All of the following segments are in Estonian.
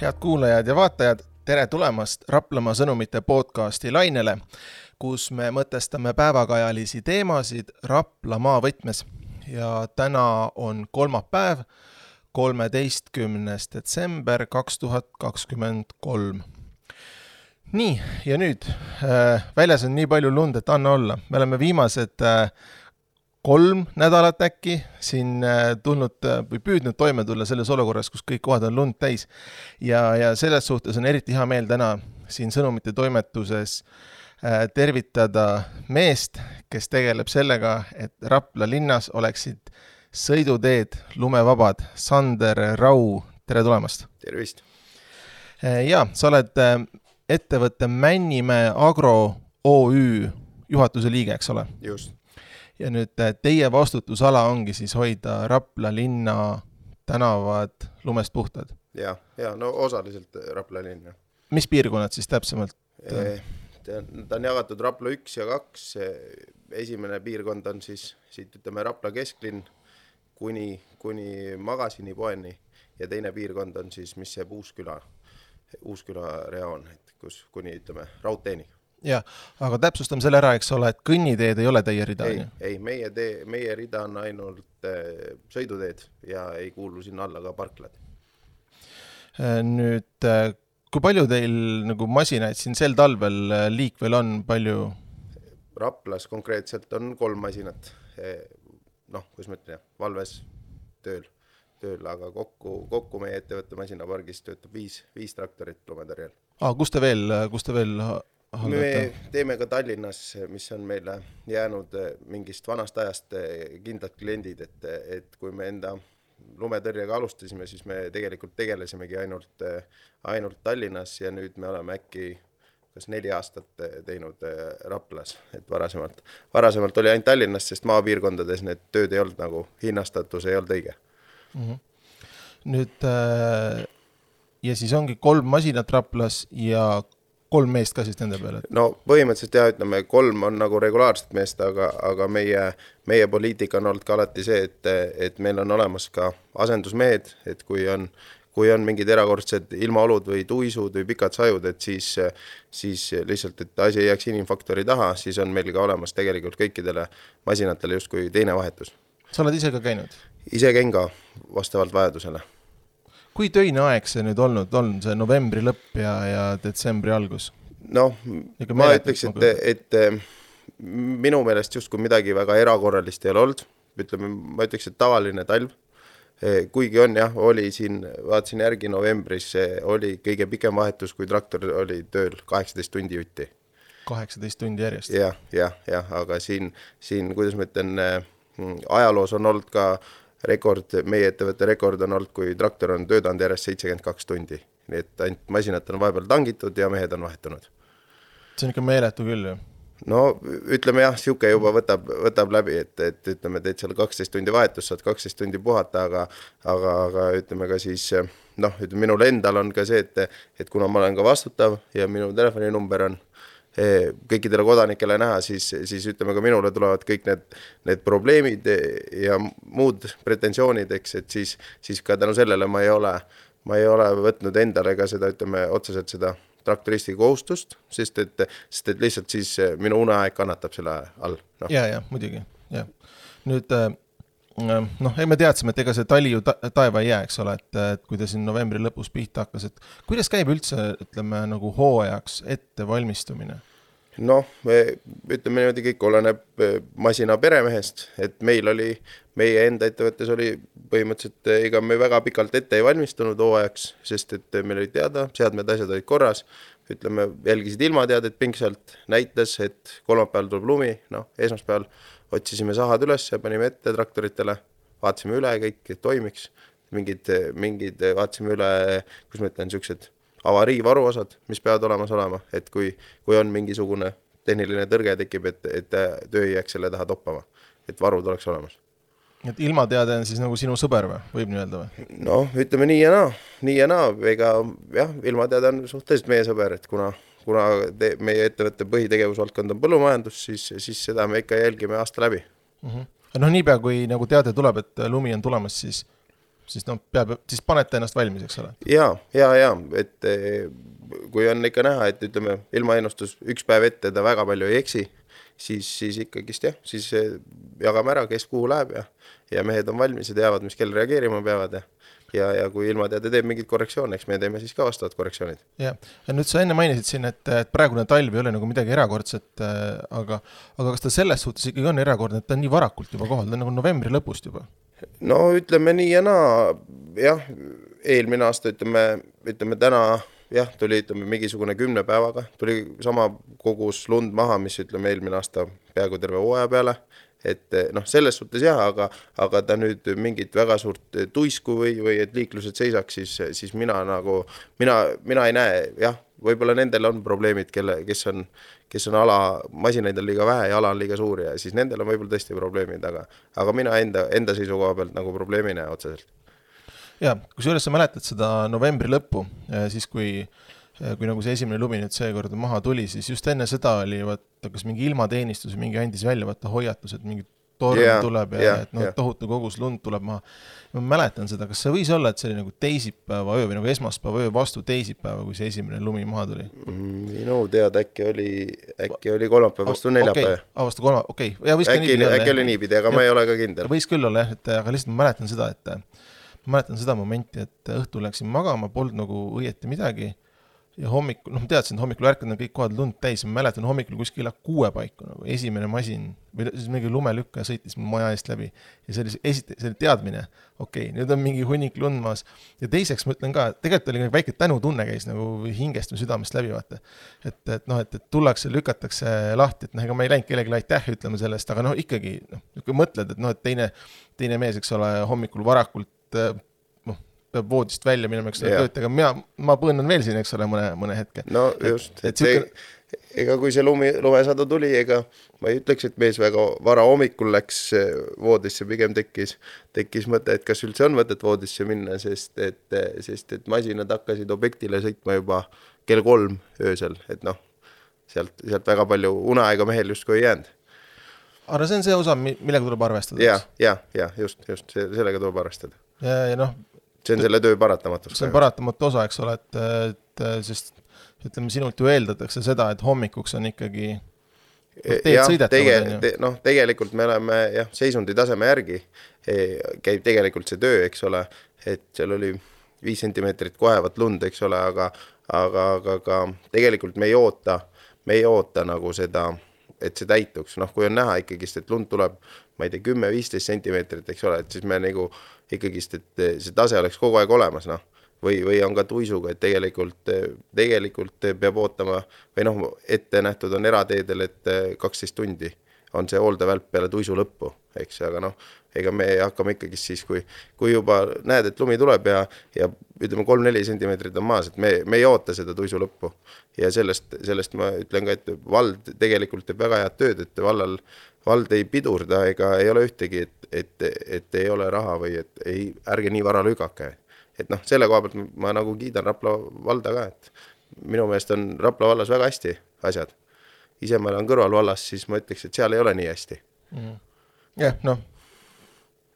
head kuulajad ja vaatajad, tere tulemast Raplamaa sõnumite podcasti lainele, kus me mõtestame päevakajalisi teemasid Raplamaa võtmes. ja täna on kolmapäev, kolmeteistkümnes detsember kaks tuhat kakskümmend kolm. nii, ja nüüd äh, väljas on nii palju lund, et anna olla, me oleme viimased äh, kolm nädalat äkki siin äh, tulnud äh, või püüdnud toime tulla selles olukorras, kus kõik kohad on lund täis. ja, ja selles suhtes on eriti hea meel täna siin Sõnumite toimetuses äh, tervitada meest, kes tegeleb sellega, et Rapla linnas oleksid sõiduteed lumevabad. Sander Rau, tere tulemast! tervist! ja sa oled ettevõtte Männimäe Agro OÜ juhatuse liige, eks ole? just ja nüüd äh, teie vastutusala ongi siis hoida Rapla linna tänavad lumest puhtad? ja, ja no osaliselt Rapla linn, jah. mis piirkonnad siis täpsemalt? ta on jagatud Rapla üks ja kaks, esimene piirkond on siis siit ütleme Rapla kesklinn kuni, kuni Magasini poeni ja teine piirkond on siis, mis jääb Uusküla, Uusküla reoon, et kus kuni ütleme raudteeni jah, aga täpsustame selle ära, eks ole, et kõnniteed ei ole teie rida, ju? ei, meie tee, meie rida on ainult äh, sõiduteed ja ei kuulu sinna alla ka parklad äh,. nüüd äh, kui palju teil nagu masinaid siin sel talvel äh, liikvel on, palju? Raplas konkreetselt on kolm masinat, noh, kuidas ma ütlen, valves tööl, tööl, aga kokku, kokku meie ettevõtte masinapargis töötab viis, viis traktorit lumetõrjel. aa, kus te veel, kus te veel me teeme ka Tallinnas, mis on meile jäänud eh, mingist vanast ajast eh, kindlad kliendid, et, et kui me enda lumetõrjega alustasime, siis me tegelikult tegelesimegi ainult, eh, ainult Tallinnas ja nüüd me oleme äkki kas neli aastat teinud Raplas, et varasemalt, varasemalt oli ainult Tallinnas, sest maapiirkondades need tööd ei olnud nagu, hinnastatus ei olnud õige mm. -hmm. nüüd äh, ja siis ongi kolm masinat Raplas ja kolm meest ka siis nende peale? no põhimõtteliselt jah, ütleme kolm on nagu regulaarset meest, aga, aga meie, meie poliitika on olnud ka alati see, et, et meil on olemas ka asendusmehed, et kui on, kui on mingid erakordsed ilmaolud või tuisud või pikad sajud, et siis, siis lihtsalt, et asi ei jääks inimfaktori taha, siis on meil ka olemas tegelikult kõikidele masinatele justkui teine vahetus. sa oled ise ka käinud? ise käin ka, vastavalt vajadusele kui töine aeg see nüüd olnud on, see novembri lõpp ja, ja detsembri algus? noh, ma ütleks, et, et eh, minu meelest justkui midagi väga erakorralist ei ole olnud, ütleme, ma ütleks, et tavaline talv, eh, kuigi on jah, oli siin, vaatasin järgi novembris, oli kõige pikem vahetus, kui traktor oli tööl, kaheksateist tundi jutti. kaheksateist tundi järjest ja,? jah, jah, jah, aga siin, siin, kuidas ma ütlen, eh, ajaloos on olnud ka äh, rekord, meie ettevõtte rekord on olnud, kui traktor on töötanud järjest seitsekümmend kaks tundi. nii et ainult masinad on vahepeal tangitud ja mehed on vahetunud. see on ikka meeletu küll ju. no ütleme jah, niisugune juba võtab, võtab läbi, et, et ütleme, teed seal kaksteist tundi vahetust, saad kaksteist tundi puhata, aga aga, aga ütleme ka siis noh, ütleme minul endal on ka see, et, et kuna ma olen ka vastutav ja minu telefoninumber on kõikidele kodanikele näha, siis, siis ütleme ka minule tulevad kõik need, need probleemid ja muud pretensioonid, eks, et siis, siis ka tänu sellele ma ei ole, ma ei ole võtnud endale ka seda, ütleme otseselt seda traktoristi kohustust, sest et, sest et lihtsalt siis minu uneaeg kannatab selle all no.. ja, ja muidugi, jah. nüüd äh, noh, ei me teadsime, et ega see tali ju ta taeva ei jää, eks ole, et, et kui ta siin novembri lõpus pihta hakkas, et kuidas käib üldse, ütleme nagu hooajaks ettevalmistumine? noh, ütleme niimoodi, kõik oleneb eh, masina peremehest, et meil oli, meie enda ettevõttes oli põhimõtteliselt, eh, ega me väga pikalt ette ei valmistunud hooajaks, sest et meil oli teada, seadmed, asjad olid korras, ütleme, jälgisid ilmateadet pingsalt, näitas, et kolmapäeval tuleb lumi, noh, esmaspäeval otsisime sahad üles, panime ette traktoritele, vaatasime üle kõik, et toimiks, mingid, mingid vaatasime üle, kuidas ma ütlen, niisugused avarii varuosad, mis peavad olemas olema, et kui, kui on mingisugune tehniline tõrge tekib, et, et töö ei jääks selle taha toppama, et varud oleks olemas. et ilmateade on siis nagu sinu sõber või, võib nii öelda või? noh, ütleme nii ja naa, nii ja naa, ega jah, ilmateade on suhteliselt meie sõber, et kuna, kuna te, meie ettevõtte põhitegevusvaldkond on põllumajandus, siis, siis seda me ikka jälgime aasta läbi mm. -hmm. noh, niipea kui nagu teade tuleb, et lumi on tulemas, siis siis noh, peab, siis panete ennast valmis, eks ole. ja, ja, ja et eh, kui on ikka näha, et ütleme, ilmaennustus üks päev ette ta väga palju ei eksi, siis, siis ikkagist jah, siis eh, jagame ära, kes kuhu läheb ja, ja mehed on valmis ja teavad, mis kell reageerima peavad ja ja, ja kui ilmateade teeb mingeid korrektsioone, eks me teeme siis ka vastavad korrektsioonid. jah, ja nüüd sa enne mainisid siin, et, et praegune talv ei ole nagu midagi erakordset äh,, aga, aga kas ta selles suhtes ikkagi on erakordne, et ta on nii varakult juba kohal, ta on nagu novembri lõpust juba? no ütleme nii ja naa, jah, eelmine aasta ütleme, ütleme täna jah, tuli ütleme mingisugune kümne päevaga, tuli sama kogus lund maha, mis ütleme eelmine aasta peaaegu terve hooaja peale. Et noh, selles suhtes jah, aga, aga ta nüüd mingit väga suurt tuisku või, või et liiklused seisaks, siis, siis mina nagu, mina, mina ei näe, jah, võib-olla nendel on probleemid, kelle, kes on, kes on ala, masinaid on liiga vähe ja ala on liiga suur ja siis nendel on võib-olla tõesti probleemid, aga, aga mina enda, enda seisukoha pealt nagu probleemi ei näe otseselt. Jaa, kusjuures sa mäletad seda novembri lõppu, siis kui kui nagu see esimene lumi nüüd seekord maha tuli, siis just enne seda oli vaata, kas mingi ilmateenistus mingi andis välja vaata hoiatus, et mingi torm yeah, tuleb ja yeah, et noh yeah., tohutu kogus lund tuleb maha. ma mäletan seda, kas see võis olla, et see oli nagu teisipäeva öö või nagu esmaspäeva öö vastu teisipäeva, kui see esimene lumi maha tuli? minu teada äkki oli, äkki oli kolmapäev vastu neljapäeva okay.. aa, vastu kolmapäeva, okei okay.. äkki, äkki oli niipidi, aga ja, ma ei ole ka kindel. võis küll olla jah, et aga lihtsalt ma mäletan seda, et ma mäletan seda momenti, et õhtul läksin magama, polnud nagu õieti midagi ja hommikul, noh, ma teadsin, et hommikul ärkan kõik kohad lund täis ma mäletan hommikul kuskil kella kuue paiku nagu esimene masin või siis mingi lumelükkaja sõitis mu maja eest läbi. ja see oli esite-, see oli teadmine, okei okay,, nüüd on mingi hunnik lund maas. ja teiseks ma ütlen ka, tegelikult oli väike tänutunne käis nagu hingest või südamest läbi, vaata. et, et noh, et, et tullakse, lükatakse lahti, et noh, ega ma ei läinud kellelegi aitäh ütlema selle eest, aga noh, ikkagi noh, kui mõtled, et noh, et teine, teine mees, eks ole, hommikul varakult peab voodist välja minema, eks ole, tööd tegema, mina, ma põõnan veel siin, eks ole, mõne, mõne hetke. no just, et, et siuke... ega kui see lumi, lumesadu tuli, ega ma ei ütleks, et mees väga vara hommikul läks eh, voodisse, pigem tekkis, tekkis mõte, et kas üldse on mõtet voodisse minna, sest et, sest et masinad hakkasid objektile sõitma juba kell kolm öösel, et noh, sealt, sealt väga palju uneaega mehel justkui ei jäänud aga see on see osa, millega tuleb arvestada. ja, ja, ja just, just sellega tuleb arvestada. ja, ja noh, see on selle töö paratamatus. see on paratamatu osa, eks ole, et, et sest ütleme, sinult ju eeldatakse seda, et hommikuks on ikkagi teed sõidetavad, on ju. noh, tegelikult me oleme jah, seisundi taseme järgi e, käib tegelikult see töö, eks ole, et seal oli viis sentimeetrit kohevat lund, eks ole, aga, aga, aga ka tegelikult me ei oota, me ei oota nagu seda, et see täituks, noh, kui on näha ikkagist, et lund tuleb, ma ei tea, kümme-viisteist sentimeetrit, eks ole, et siis me nagu ikkagist, et see tase oleks kogu aeg olemas, noh. või, või on ka tuisuga, et tegelikult, tegelikult peab ootama või noh, ette nähtud on erateedel, et kaksteist tundi on see hooldevälp peale tuisu lõppu, eks, aga noh, ega me hakkame ikkagist siis, kui, kui juba näed, et lumi tuleb ja, ja ütleme, kolm-neli sentimeetrit on maas, et me, me ei oota seda tuisu lõppu. ja sellest, sellest ma ütlen ka, et vald tegelikult teeb väga head tööd, et vallal, vald ei pidurda ega ei ole ühtegi, et et, et ei ole raha või et ei, ärge nii vara lükake. et noh, selle koha pealt ma nagu kiidan Rapla valda ka, et minu meelest on Rapla vallas väga hästi asjad. Ise ma elan kõrvalvallas, siis ma ütleks, et seal ei ole nii hästi mm.. jah, noh,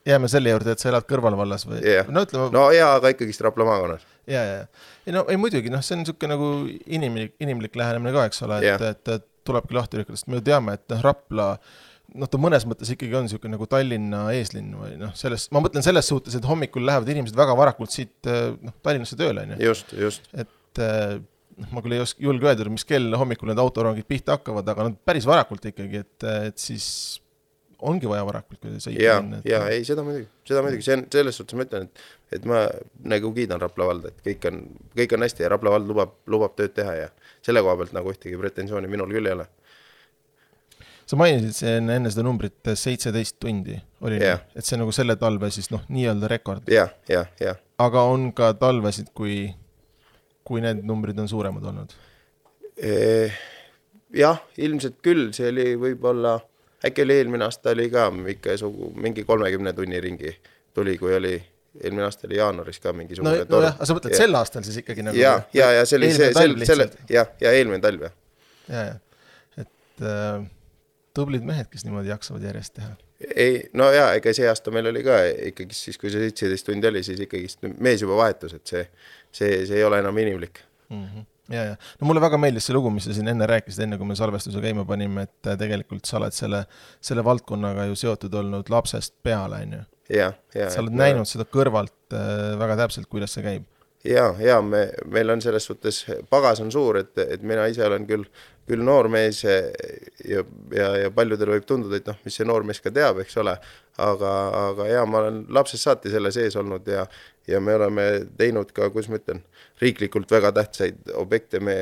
jääme selle juurde, et sa elad kõrvalvallas või yeah.? no ütleme. no jaa, aga ikkagist Rapla maakonnas. ja, ja, ja, ei no ei muidugi, noh, see on niisugune nagu inimlik, inimlik lähenemine ka, eks ole, et yeah., et, et tulebki lahti lükata, sest me ju teame, et noh, Rapla äh, noh, ta mõnes mõttes ikkagi on niisugune nagu Tallinna eeslinn või noh, selles, ma mõtlen selles suhtes, et hommikul lähevad inimesed väga varakult siit noh, Tallinnasse tööle, on ju. just, just. et noh, ma küll ei oska, julge öelda, mis kell hommikul need autorongid pihta hakkavad, aga nad päris varakult ikkagi, et, et siis ongi vaja varakult sõita. ja, ja ei, seda muidugi, seda muidugi, see on, selles suhtes ma ütlen, et, et ma nagu kiidan Rapla valda, et kõik on, kõik on hästi ja Rapla vald lubab, lubab tööd teha ja selle koha pealt nagu ühtegi pretensiooni minul küll ei ole sa mainisid siin enne seda numbrit seitseteist tundi oli et see on nagu selle talve siis noh, nii-öelda rekord. jah, jah, jah. aga on ka talvesid, kui, kui need numbrid on suuremad olnud? Eh, jah, ilmselt küll, see oli võib-olla, äkki oli eelmine aasta oli ka ikka sugu, mingi kolmekümne tunni ringi tuli, kui oli eelmine aasta oli jaanuaris ka mingisugune no, no jah, aga sa mõtled ja. sel aastal siis ikkagi nagu ja, ja, ja see oli see, selle, selle, jah, ja eelmine talv, jah. ja, ja, et äh, tublid mehed, kes niimoodi jaksavad järjest teha. Ei, no jaa, ega see aasta meil oli ka ikkagi siis, kui see seitseteist tundi oli, siis ikkagist mees juba vahetus, et see, see, see ei ole enam inimlik mm. -hmm ja, ja no mulle väga meeldis see lugu, mis sa siin enne rääkisid, enne kui me salvestuse käima panime, et äh, tegelikult sa oled selle, selle valdkonnaga ju seotud olnud lapsest peale, on ju. ja. sa oled no, näinud seda kõrvalt äh, väga täpselt, kuidas see käib. ja, ja me, meil on selles suhtes, pagas on suur, et, et mina ise olen küll küll noormees ja, ja, ja paljudel võib tunduda, et noh, mis see noormees ka teab, eks ole, aga, aga jaa, ma olen lapsest saati selle sees olnud ja, ja me oleme teinud ka, kuidas ma ütlen, riiklikult väga tähtsaid objekte, me,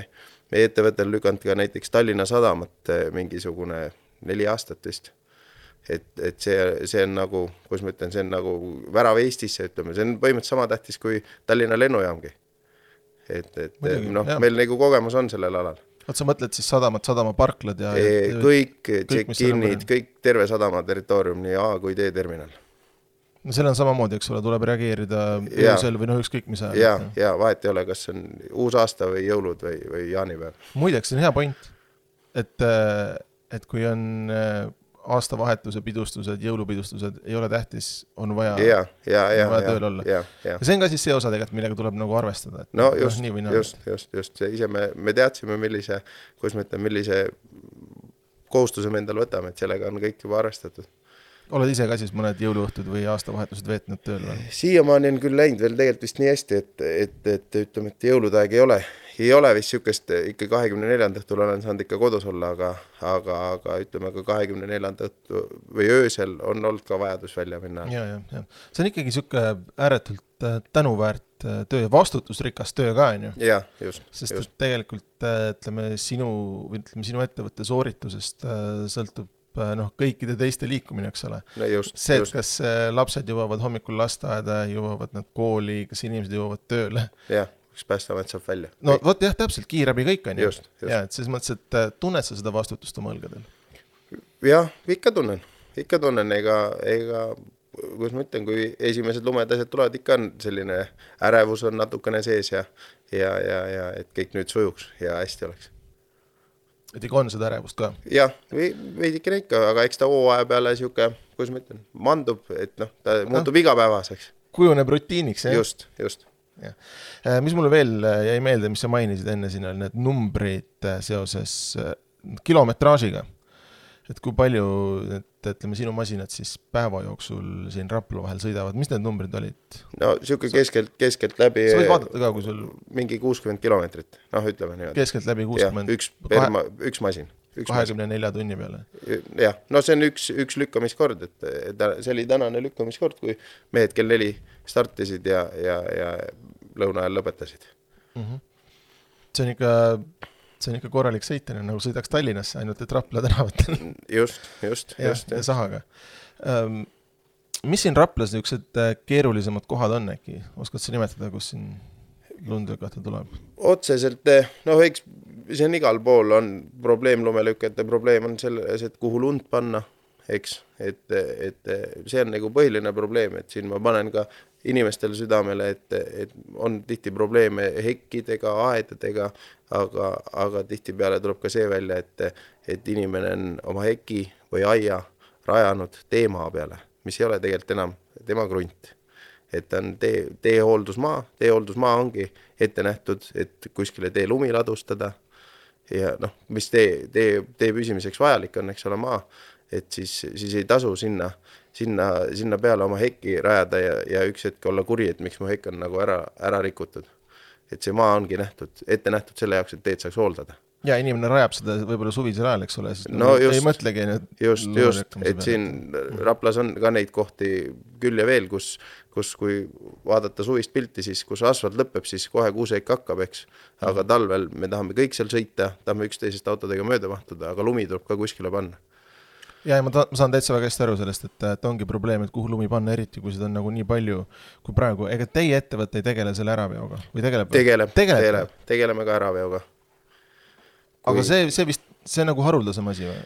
meie ettevõte on lükanud ka näiteks Tallinna Sadamat eh, mingisugune neli aastat vist. et, et see, see on nagu, kuidas ma ütlen, see on nagu värav Eestisse, ütleme, see on põhimõtteliselt sama tähtis kui Tallinna lennujaamgi. et, et noh, meil nagu kogemus on sellel alal oot, sa mõtled siis sadamat, sadamaparklad ja, ja kõik check-in'id, kõik, terve sadama territoorium, nii A kui D-terminal. no seal on samamoodi, eks ole, tuleb reageerida öösel või noh, ükskõik mis ajal. ja, ja vahet ei ole, kas see on uusaasta või jõulud või, või jaanipäev. muideks, see on hea point, et, et kui on aastavahetuse pidustused, jõulupidustused ei ole tähtis, on vaja, ja, ja, ja, vaja tööl olla. ja, ja. ja see on ka siis see osa tegelikult, millega tuleb nagu arvestada. no just, just, just, just, ise me, me teadsime, millise, kuidas ma ütlen, millise kohustuse me endale võtame, et sellega on kõik juba arvestatud. oled ise ka siis mõned jõuluõhtud või aastavahetused veetnud tööl või? siiamaani on küll läinud veel tegelikult vist nii hästi, et, et, et ütleme, et jõulude aeg ei ole ei ole vist niisugust, ikka kahekümne neljanda õhtul olen saanud ikka kodus olla, aga, aga, aga ütleme ka kahekümne neljanda õhtu või öösel on olnud ka vajadus välja minna. ja, ja, ja see on ikkagi niisugune ääretult äh, tänuväärt äh, töö, vastutusrikas töö ka, on ju. jah, just. sest just. et tegelikult äh, ütleme, sinu, või ütleme, sinu ettevõtte sooritusest sõltub noh, kõikide teiste liikumine, eks ole no. see, et just. kas lapsed jõuavad hommikul lasteaeda, jõuavad nad kooli, kas inimesed jõuavad tööle. jah kus Päästeamet saab välja. no vot jah, täpselt, kiirabi kõik on ju. ja et selles mõttes, et äh, tunned sa seda vastutust oma õlgadel? jah, ikka tunnen, ikka tunnen, ega, ega kuidas ma ütlen, kui esimesed lumed asjad tulevad, ikka on selline ärevus on natukene sees ja, ja, ja, ja et kõik nüüd sujuks ja hästi oleks. et ikka on seda ärevust ka? jah, veidikene ikka, aga eks ta hooaja peale sihuke, kuidas ma ütlen, mandub, et noh, ta muutub no. igapäevaseks. kujuneb rutiiniks, jah? just, just jah, äh, mis mulle veel äh, jäi meelde, mis sa mainisid enne siin, on need numbrid äh, seoses kilometraažiga. et kui palju need, ütleme, sinu masinad siis päeva jooksul siin Rapla vahel sõidavad, mis need numbrid olid? no sihuke keskelt, keskeltläbi. sa võid vaadata ka, kui sul. mingi kuuskümmend kilomeetrit, noh, ütleme niimoodi. keskeltläbi kuuskümmend. üks üks masin. Kahekümne nelja tunni peale. jah, no see on üks, üks lükkamiskord, et, et see oli tänane lükkamiskord, kui mehed kell neli startisid ja, ja, ja lõuna ajal lõpetasid mm. -hmm. see on ikka, see on ikka korralik sõit, nagu sõidaks Tallinnasse, ainult et Rapla tänavatel just, just, just. ja sahaga um,. mis siin Raplas niisugused äh, keerulisemad kohad on äkki, oskad sa nimetada, kus siin lund lükata tuleb? otseselt, noh, eks see on igal pool, on probleem lumelükete probleem on selles, et kuhu lund panna, eks, et, et see on nagu põhiline probleem, et siin ma panen ka inimestele südamele, et, et on tihti probleeme hekkidega, aedadega, aga, aga tihtipeale tuleb ka see välja, et, et inimene on oma heki või aia rajanud teemaa peale, mis ei ole tegelikult enam tema krunt. et ta on tee, teehooldusmaa, teehooldusmaa ongi ette nähtud, et kuskile tee lumi ladustada ja noh, mis tee, tee, tee püsimiseks vajalik on, eks ole, maa, et siis, siis ei tasu sinna sinna, sinna peale oma hekki rajada ja, ja üks hetk olla kuri, et miks mu hekk on nagu ära, ära rikutud. et see maa ongi nähtud, ette nähtud selle jaoks, et teed saaks hooldada. ja inimene rajab seda võib-olla suvisel ajal, eks ole, sest no just, ei mõtlegi just, just, et siin Raplas on ka neid kohti küll ja veel, kus, kus kui vaadata suvist pilti, siis kus asfalt lõpeb, siis kohe kuuseik hakkab, eks. aga talvel me tahame kõik seal sõita, tahame üksteisest autodega mööda mahtuda, aga lumi tuleb ka kuskile panna ja, ja ma ta-, ma saan täitsa väga hästi aru sellest, et, et ongi probleem, et kuhu lumi panna, eriti kui seda on nagu nii palju kui praegu, ega teie ettevõte ei tegele selle äraveoga või tegeleb? tegeleb, tegeleb, tegeleme ka äraveoga. Kui... aga see, see vist, see on nagu haruldasem asi või?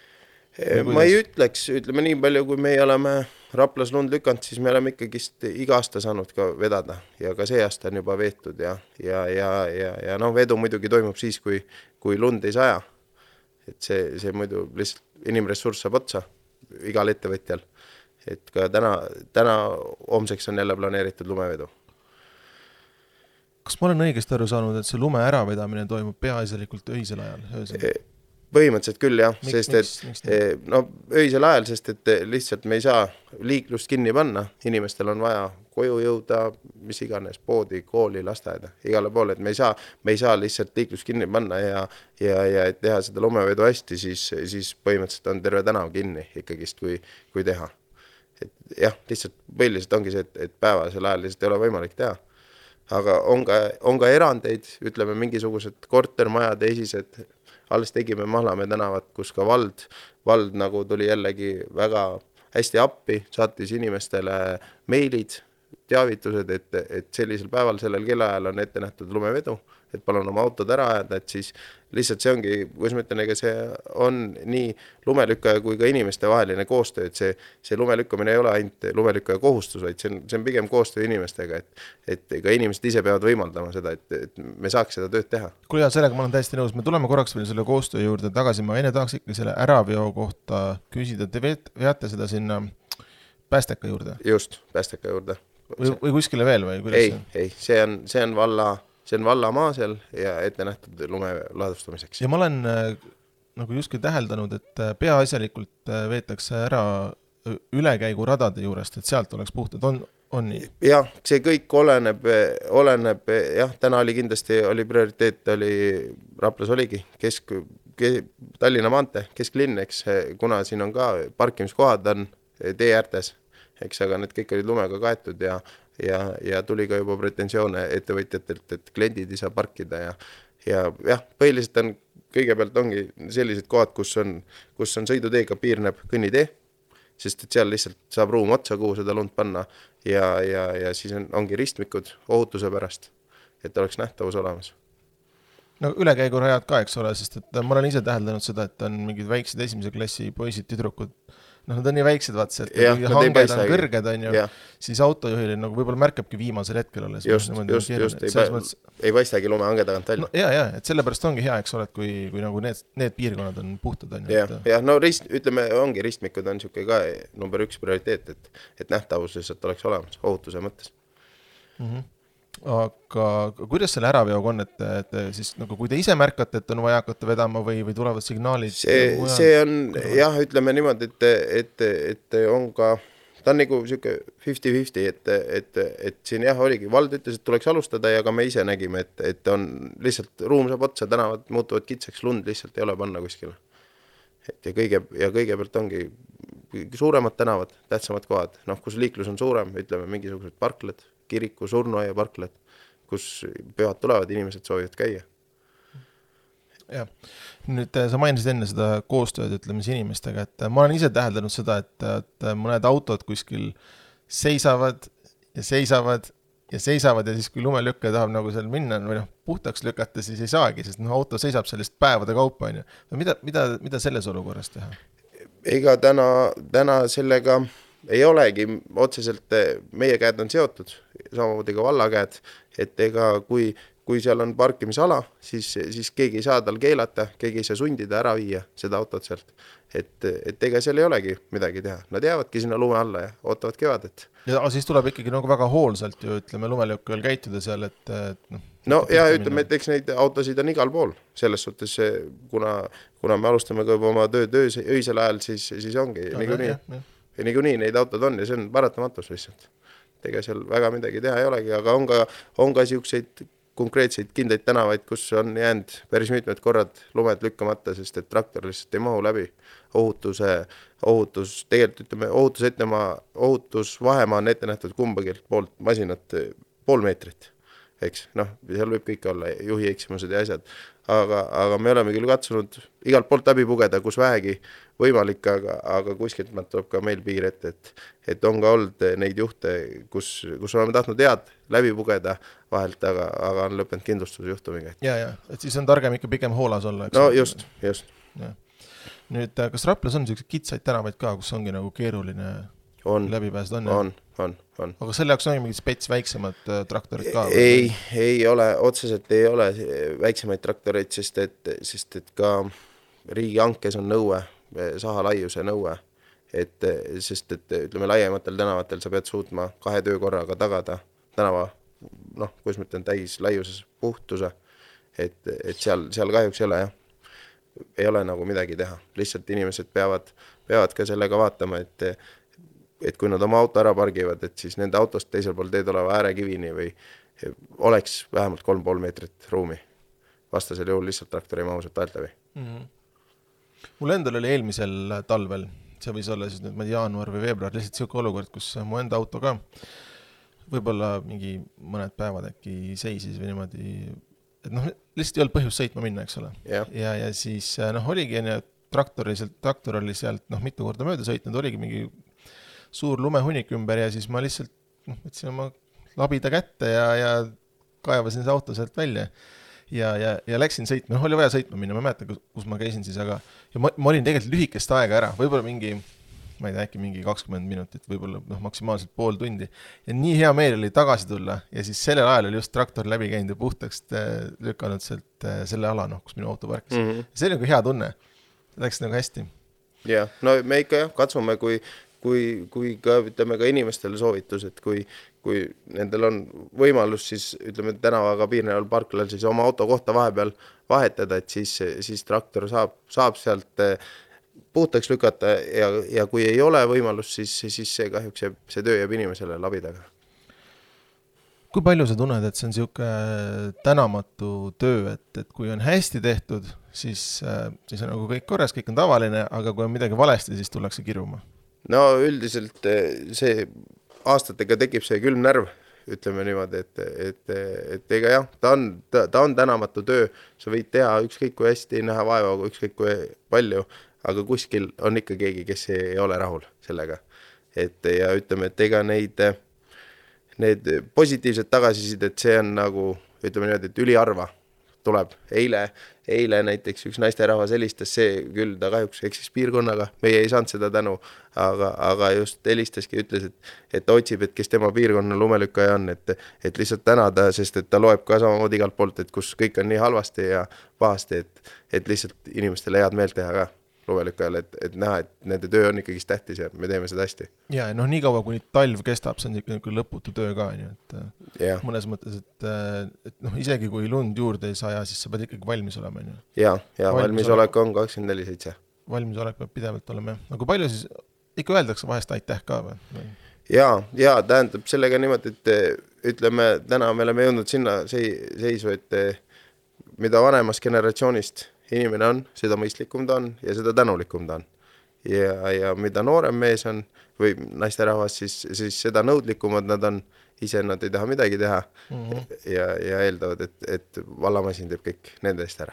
Ma ei ütleks, ütleme nii palju, kui meie oleme Raplas lund lükanud, siis me oleme ikkagist iga aasta saanud ka vedada ja ka see aasta on juba veetud ja, ja, ja, ja, ja noh, vedu muidugi toimub siis, kui, kui lund ei saja. et see, see muidu lihtsalt inimressurss saab otsa igal ettevõtjal et ka täna, täna homseks on jälle planeeritud lumevedu. kas ma olen õigesti aru saanud, et see lume äravedamine toimub peaasjalikult öisel ajal, öösel? Põhimõtteliselt küll jah, Miks- sest miks- et miks eh, no öisel ajal, sest et eh, lihtsalt me ei saa liiklust kinni panna, inimestel on vaja koju jõuda, mis iganes, poodi, kooli, lasteaeda, igale poole, et me ei saa, me ei saa lihtsalt liiklust kinni panna ja ja, ja et teha seda lumevedu hästi, siis, siis põhimõtteliselt on terve tänav kinni ikkagist, kui, kui teha. et jah, lihtsalt põhiliselt ongi see, et, et päevasel ajal lihtsalt ei ole võimalik teha. aga on ka, on ka erandeid, ütleme mingisugused kortermajad, esised, alles tegime Mahlamäe tänavat, kus ka vald, vald nagu tuli jällegi väga hästi appi, saatis inimestele meilid, teavitused, et, et sellisel päeval, sellel kellaajal on ette nähtud lumevedu, et palun oma autod ära ajada, et siis lihtsalt see ongi, kuidas ma ütlen, ega see on nii lumelükkaja kui ka inimeste vaheline koostöö, et see, see lumelükkamine ei ole ainult lumelükkaja kohustus, vaid see on, see on pigem koostöö inimestega, et et ka inimesed ise peavad võimaldama seda, et, et me saaks seda tööd teha. kuule sellega ma olen täiesti nõus, me tuleme korraks veel selle koostöö juurde tagasi, ma enne tahaks ikkagi selle äraveo kohta küsida, te veate seda sinna päästeka juurde just, päästeka juurde. Või, või kuskile veel või? Kuidas ei ei, see on, see on valla, see on valla maa seal ja ette nähtud lume ladustamiseks. ja ma olen äh, nagu justkui täheldanud, et äh, peaasjalikult äh, veetakse ära ülekäiguradade juurest, et sealt oleks puhtad, on, on nii? jah, see kõik oleneb, oleneb jah, täna oli kindlasti, oli prioriteet, oli, Raplas oligi kesk ke,, Tallinna maantee, kesklinn, eks, kuna siin on ka parkimiskohad on tee äärtes, eks, aga need kõik olid lumega kaetud ja ja, ja tuli ka juba pretensioone ettevõtjatelt, et kliendid ei saa parkida ja ja jah, põhiliselt on, kõigepealt ongi sellised kohad, kus on, kus on sõiduteega piirneb kõnnitee, sest et seal lihtsalt saab ruum otsa, kuhu seda lund panna ja, ja, ja siis on, ongi ristmikud ohutuse pärast, et oleks nähtavus olemas. no ülekäigurajad ka, eks ole, sest et ma olen ise täheldanud seda, et on mingid väiksed esimese klassi poisid-tüdrukud, noh, nad on nii väiksed, vaata see, et ei hanged on kõrged, on ju, siis autojuhil nagu võib-olla märkabki viimasel hetkel alles. just, just, just, ei, mõttes, ei paistagi lumehange tagant välja no ja, ja, et sellepärast ongi hea, eks ole, et kui, kui nagu need, need piirkonnad on puhtad, on ju, jah et, jah, no rist, ütleme, ongi ristmikud on niisugune ka number üks prioriteet, et, et nähtavus lihtsalt oleks olemas ohutuse mõttes. mm. -hmm. Aga kuidas selle äraveoga on, et, et siis nagu kui te ise märkate, et on vaja hakata vedama või, või tulevad signaalid? see, see on jah, ütleme niimoodi, et, et, et on ka, ta on nagu sihuke fifty-fifty, et, et, et siin jah, oligi, vald ütles, et tuleks alustada ja ka me ise nägime, et, et on lihtsalt ruum saab otsa, tänavad muutuvad kitsaks, lund lihtsalt ei ole panna kuskile. et ja kõige ja kõigepealt ongi suuremad tänavad, tähtsamad kohad, noh, kus liiklus on suurem, ütleme mingisugused parklad, kiriku, surnuaia parklad, kus pühad tulevad, inimesed soovivad käia jah, nüüd äh, sa mainisid enne seda koostööd, ütleme siis inimestega, et äh, ma olen ise täheldanud seda, et, et mõned autod kuskil seisavad ja seisavad ja seisavad ja siis, kui lumelükkaja tahab nagu seal minna või noh, puhtaks lükata, siis ei saagi, sest noh, auto seisab sellist päevade kaupa, on ju. no mida, mida, mida selles olukorras teha? ega täna, täna sellega ei olegi otseselt, meie käed on seotud, samamoodi ka valla käed, et ega kui, kui seal on parkimisala, siis, siis keegi ei saa tal keelata, keegi ei saa sundida ära viia seda autot sealt. et, et ega seal ei olegi midagi teha, nad jäävadki sinna lume alla ja ootavad kevadet. ja siis tuleb ikkagi nagu väga hoolsalt ju ütleme lumelükkajal käituda seal, et, et noh. no ja ütleme, et eks neid autosid on igal pool, selles suhtes kuna, kuna me alustame ka juba oma tööd öös, öisel ajal, siis, siis ongi niikuinii, niikuinii neid autod on ja see on paratamatus lihtsalt. Ega seal väga midagi teha ei olegi, aga on ka, on ka siukseid konkreetseid kindlaid tänavaid, kus on jäänud päris mitmed korrad lumed lükkamata, sest et traktor lihtsalt ei mahu läbi. ohutuse, ohutus, tegelikult ütleme ohutusettemaa, ohutusvahemaa on ette nähtud kumbagi poolt masinat pool meetrit eks noh, seal võib kõike olla, juhi eksimused ja asjad, aga, aga me oleme küll katsunud igalt poolt läbi pugeda, kus vähegi võimalik, aga, aga kuskilt maalt tuleb ka meil piir ette, et et on ka olnud neid juhte, kus, kus oleme tahtnud head läbi pugeda vahelt, aga, aga on lõppenud kindlustusjuhtumiga. ja, ja, et siis on targem ikka pigem hoolas olla, eks no just, just. nüüd, kas Raplas on siukseid kitsaid tänavaid ka, kus ongi nagu keeruline on, läbi pääseda, on, on, on, on. aga selle jaoks on mingid spets väiksemad äh, traktorid ka? ei, ei ole, otseselt ei ole väiksemaid traktoreid, sest et, sest et ka riigihankes on nõue, saha laiuse nõue, et sest, et ütleme, laiematel tänavatel sa pead suutma kahe töökorraga tagada tänava noh, kuidas ma ütlen, täis laiuses puhtuse. et, et seal, seal kahjuks ei ole jah, ei ole nagu midagi teha, lihtsalt inimesed peavad, peavad ka sellega vaatama, et et kui nad oma auto ära pargivad, et siis nende autost teisel pool teed oleva äärekivini või oleks vähemalt kolm pool meetrit ruumi. vastasel juhul lihtsalt traktor ei mahu sealt aelt läbi mm. -hmm. Mul endal oli eelmisel talvel, see võis olla siis nüüd, ma ei tea, jaanuar või veebruar, lihtsalt niisugune olukord, kus mu enda auto ka võib-olla mingi mõned päevad äkki seisis või niimoodi, et noh, lihtsalt ei olnud põhjust sõitma minna, eks ole. Yeah.. ja, ja siis noh, oligi onju, traktor oli sealt, traktor oli sealt noh, mitu korda mööda sõitnud, oligi mingi suur lumehunnik ümber ja siis ma lihtsalt noh, võtsin oma labida kätte ja, ja kaevasin see auto sealt välja. Ja, ja, ja läksin sõitma, noh, oli vaja sõitma minna, ma ei mäleta, kus ma käisin siis, aga ja ma, ma olin tegelikult lühikest aega ära, võib-olla mingi ma ei tea, äkki mingi kakskümmend minutit, võib-olla noh, maksimaalselt pool tundi. ja nii hea meel oli tagasi tulla ja siis sellel ajal oli just traktor läbi käinud ja puhtaks äh, lükanud sealt äh, selle ala, noh, kus minu auto parkis mm. -hmm. see oli nagu hea tunne, läks nagu hästi. jah, no me ikka jah, katsume, kui, kui, kui ka ütleme ka inimestele soovitus, et kui, kui nendel on võimalus, siis ütleme tänavaga piirneval parklal siis oma auto kohta vahepeal vahetada, et siis, siis traktor saab, saab sealt äh, puhtaks lükata ja, ja kui ei ole võimalust, siis, siis see kahjuks jääb, see töö jääb inimesele labidaga. kui palju sa tunned, et see on niisugune tänamatu töö, et, et kui on hästi tehtud, siis, siis on nagu kõik korras, kõik on tavaline, aga kui on midagi valesti, siis tullakse kiruma? no üldiselt eh, see aastatega tekib see külm närv, ütleme niimoodi, et, et, et ega jah, ta on, ta on tänamatu töö, sa võid teha ükskõik kui hästi, näha vaeva ükskõik kui palju aga kuskil on ikka keegi, kes ei ole rahul sellega. et ja ütleme, et ega neid, need positiivsed tagasisidet, see on nagu ütleme niimoodi, et üliharva tuleb. eile, eile näiteks üks naisterahvas helistas, see küll, ta kahjuks eksis piirkonnaga, meie ei saanud seda tänu, aga, aga just helistaski, ütles, et, et otsib, et kes tema piirkonna lumelükkaja on, et, et lihtsalt tänada, sest et ta loeb ka samamoodi igalt poolt, et kus kõik on nii halvasti ja pahasti, et, et lihtsalt inimestele head meelt teha ka lumelükkajale, et, et näha, et nende töö on ikkagist tähtis ja me teeme seda hästi. ja noh, niikaua kuni talv kestab, see on niisugune lõputu töö ka, on ju, et yeah. mõnes mõttes, et, et noh, isegi kui lund juurde ei saja, siis sa pead ikkagi valmis olema, on ju. ja, ja valmisolek on kakskümmend neli seitse. valmisolek peab pidevalt olema jah, no kui palju siis, ikka öeldakse vahest aitäh ka või? ja, ja tähendab sellega niimoodi, et ütleme, täna me oleme jõudnud sinna seisu, et mida vanemast generatsioonist inimene on, seda mõistlikum ta on ja seda tänulikum ta on. ja, ja mida noorem mees on või naisterahvas, siis, siis seda nõudlikumad nad on, ise nad ei taha midagi teha mm -hmm. ja, ja eeldavad, et, et vallamasin teeb kõik nende eest ära.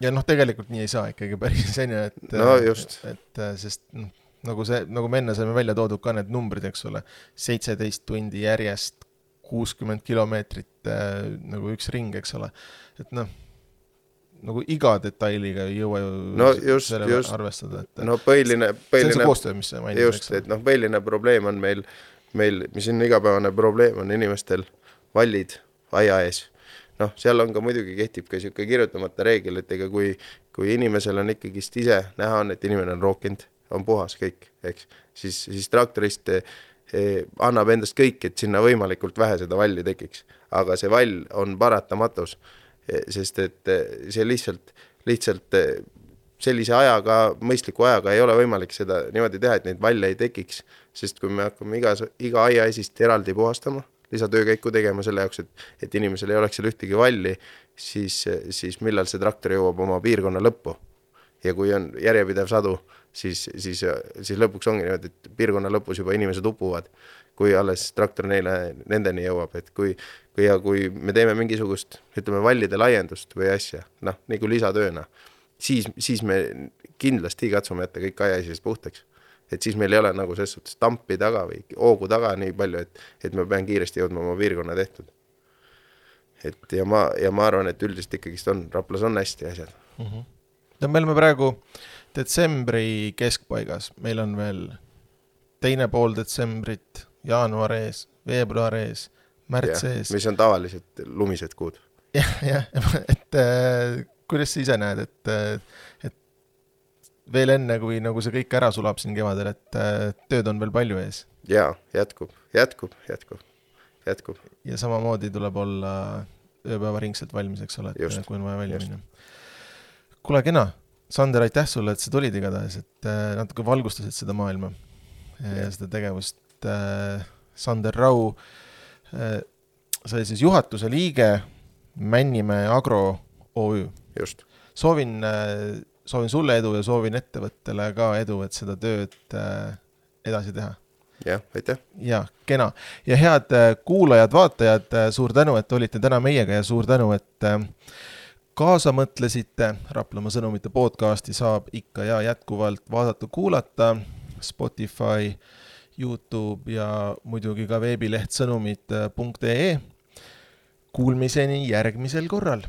ja noh, tegelikult nii ei saa ikkagi päris, on ju, et no just. et sest noh, nagu see, nagu me enne saime välja toodud ka need numbrid, eks ole, seitseteist tundi järjest, kuuskümmend kilomeetrit äh, nagu üks ring, eks ole, et noh nagu iga detailiga ei jõua ju no just, just, arvestada, et no põhiline, põhiline see on see koostöö, mis sa mainisid, just, et noh, põhiline probleem on meil, meil, mis on igapäevane probleem, on inimestel vallid aia ees. noh, seal on ka muidugi kehtib ka niisugune kirjutamata reegel, et ega kui, kui inimesel on ikkagist ise näha on, et inimene on rookinud, on puhas kõik, eks, siis, siis traktorist eh, annab endast kõik, et sinna võimalikult vähe seda valli tekiks. aga see vall on paratamatus Eh, sest et eh, see lihtsalt, lihtsalt eh, sellise ajaga, mõistliku ajaga ei ole võimalik seda niimoodi teha, et neid valle ei tekiks, sest kui me hakkame igas, iga aiaesist eraldi puhastama, lisatöökäiku tegema selle jaoks, et, et inimesel ei oleks seal ühtegi valli, siis, siis millal see traktor jõuab oma piirkonna lõppu. ja kui on järjepidev sadu, siis, siis, siis lõpuks ongi niimoodi, et piirkonna lõpus juba inimesed upuvad, kui alles traktor neile, nendeni jõuab, et kui, kui ja kui me teeme mingisugust, ütleme, vallide laiendust või asja, noh, nagu lisatööna, siis, siis me kindlasti katsume jätta kõik aiaisised puhtaks. et siis meil ei ole nagu selles suhtes tampi taga või hoogu taga nii palju, et, et ma pean kiiresti jõudma oma piirkonna tehtud. et ja ma, ja ma arvan, et üldiselt ikkagist on, Raplas on hästi asjad mm. -hmm. no me oleme praegu detsembri keskpaigas, meil on veel teine pool detsembrit, jaanuar ees, veebruar ees märts sees. mis on tavaliselt lumised kuud. jah, jah, et äh, kuidas sa ise näed, et, äh, et veel enne, kui nagu see kõik ära sulab siin kevadel, et äh, tööd on veel palju ees. jaa, jätkub, jätkub, jätkub, jätkub. ja samamoodi tuleb olla ööpäevaringselt valmis, eks ole, et kui on vaja välja just. minna. kuule, kena, Sander, aitäh sulle, et sa tulid igatahes, et äh, natuke valgustasid seda maailma ja seda tegevust. Sander Rau, sa olid siis juhatuse liige Männimäe Agro OÜ. just. soovin, soovin sulle edu ja soovin ettevõttele ka edu, et seda tööd äh, edasi teha. jah, aitäh. ja, kena. ja head äh, kuulajad-vaatajad, äh, suur tänu, et olite täna meiega ja suur tänu, et kaasa mõtlesite. Raplamaa sõnumite podcasti saab ikka ja jätkuvalt vaadata-kuulata Spotify, Youtube ja muidugi ka veebileht sõnumid.ee Kuulmiseni järgmisel korral